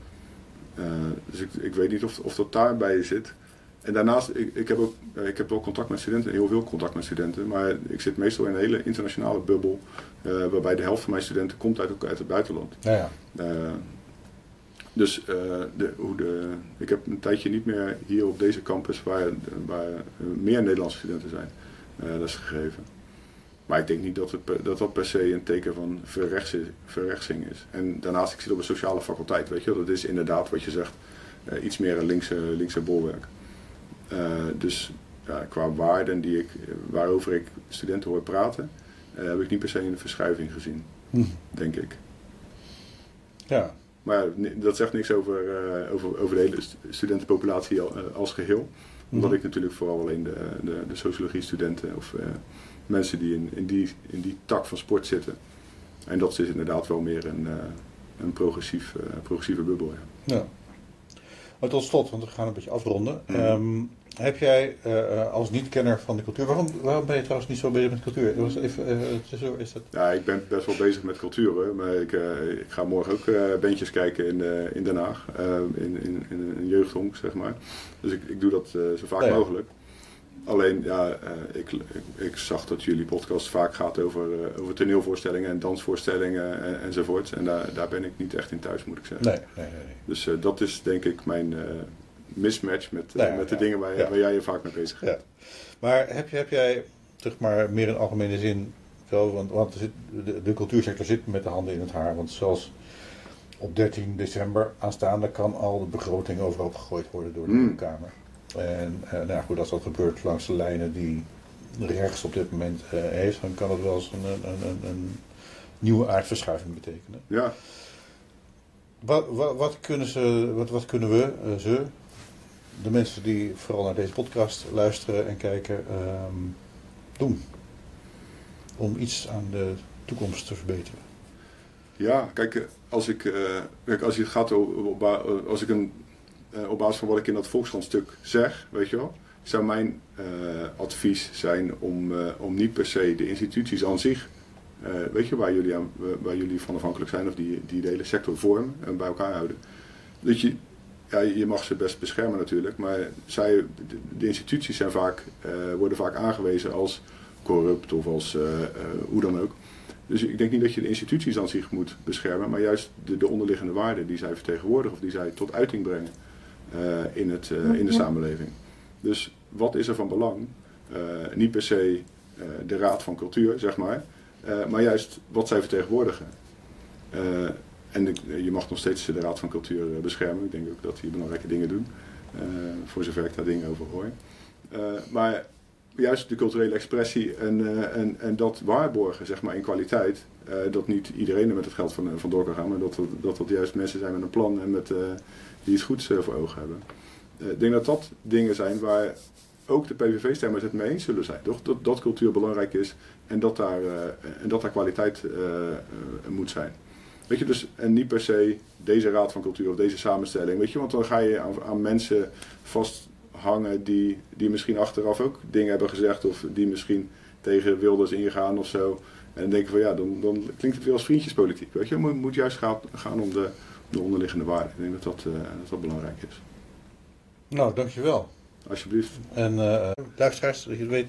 dus ik, ik weet niet of, of dat daarbij zit. En daarnaast, ik, ik, heb ook, eh, ik heb wel contact met studenten, heel veel contact met studenten, maar ik zit meestal in een hele internationale bubbel, uh, waarbij de helft van mijn studenten komt uit, uit het buitenland. Ja, ja. Uh, dus de, hoe de, ik heb een tijdje niet meer hier op deze campus waar, waar meer Nederlandse studenten zijn dat is gegeven. Maar ik denk niet dat, het, dat dat per se een teken van verrechtsing is. En daarnaast, ik zit op een sociale faculteit, weet je, dat is inderdaad wat je zegt, iets meer een linkse, linkse bolwerk. Eh, dus ja, qua waarden die ik, waarover ik studenten hoor praten, uh, heb ik niet per se een verschuiving gezien, hm. denk ik.
Ja.
Maar dat zegt niks over, uh, over, over de hele studentenpopulatie als geheel. Omdat hm. ik natuurlijk vooral alleen de, de, de sociologie-studenten of mensen die in, in, die, in die tak van sport zitten. En dat is inderdaad wel meer een, een progressief, progressieve bubbel.
Ja. ja. Maar tot slot, want we gaan een beetje afronden. Ehm, heb jij uh, als niet-kenner van de cultuur, waarom, waarom ben je trouwens niet zo bezig met cultuur? Was even, uh, is dat...
Ja, ik ben best wel bezig met cultuur, hoor, maar ik, uh, ik ga morgen ook bandjes kijken in, in Den Haag, in, in, in, een jeugdhonk, zeg maar. Dus ik, ik doe dat zo vaak nee. mogelijk. Alleen, ja, ik, ik, ik, zag dat jullie podcast vaak gaat over, over toneelvoorstellingen en dansvoorstellingen en, enzovoort. En daar, daar ben ik niet echt in thuis, moet ik zeggen.
Nee, nee, nee.
Dus uh, dat is denk ik mijn mismatch met, nou, met de dingen waar, jij je vaak mee bezig. Ja.
Maar heb, heb jij, zeg maar, meer in algemene zin, wel, want, want de, de cultuursector zit met de handen in het haar. Want zoals op 13 december aanstaande kan al de begroting overhoop gegooid worden door de. Tweede Kamer. En eh, nou ja, goed, als dat gebeurt langs de lijnen die rechts op dit moment eh, heeft, dan kan dat wel eens een, een, een, een nieuwe aardverschuiving betekenen.
Ja,
Wat, wat, wat kunnen, ze, wat, wat kunnen we, eh, ze, de mensen die vooral naar deze podcast luisteren en kijken, ehm, doen? Om iets aan de toekomst te verbeteren.
ja kijk, eh, als, ik, eh, kijk, als je gaat op, eh, als ik een, op basis van wat ik in dat Volkskrant-stuk zeg, weet je wel, zou mijn advies zijn om, om niet per se de instituties aan zich, weet je, waar jullie, aan, waar jullie van afhankelijk zijn of die, die de hele sector vormen en bij elkaar houden. Dat je, ja, je mag ze best beschermen natuurlijk, maar zij, de, instituties zijn vaak, eh, worden vaak aangewezen als corrupt of als eh, eh, hoe dan ook. Dus ik denk niet dat je de instituties aan zich moet beschermen, maar juist de, de onderliggende waarden die zij vertegenwoordigen of die zij tot uiting brengen in, het, in de samenleving. Dus wat is er van belang? Niet per se de raad van cultuur, zeg maar, maar juist wat zij vertegenwoordigen. Eh, en ik- je mag nog steeds de raad van cultuur eh, beschermen. Ik denk ook dat die belangrijke dingen doen, eh, voor zover ik daar dingen over hoor. Eh, maar juist de culturele expressie en, eh, en, en dat waarborgen zeg maar, in kwaliteit. eh, dat niet iedereen er met het geld van, eh, vandoor kan gaan, maar dat dat, dat juist mensen zijn met een plan en met, eh, die iets goeds eh, voor ogen hebben. Eh, ik denk dat dat dingen zijn waar ook de PVV-stemmers het mee eens zullen zijn. Toch? Dat, dat cultuur belangrijk is en dat daar, eh, en dat daar kwaliteit eh, eh, moet zijn. Weet je, dus, en niet per se deze raad van cultuur of deze samenstelling. Weet je, want dan ga je aan, aan mensen vasthangen die, die misschien achteraf ook dingen hebben gezegd of die misschien tegen Wilders ingaan of zo. En dan denken van ja, dan, dan klinkt het weer als vriendjespolitiek. Weet je, het moet, moet juist gaan, gaan om de, de onderliggende waarden. Ik denk dat dat, eh, dat dat belangrijk is.
Nou, dankjewel.
Alsjeblieft.
En eh luisteraars, dat je het weet,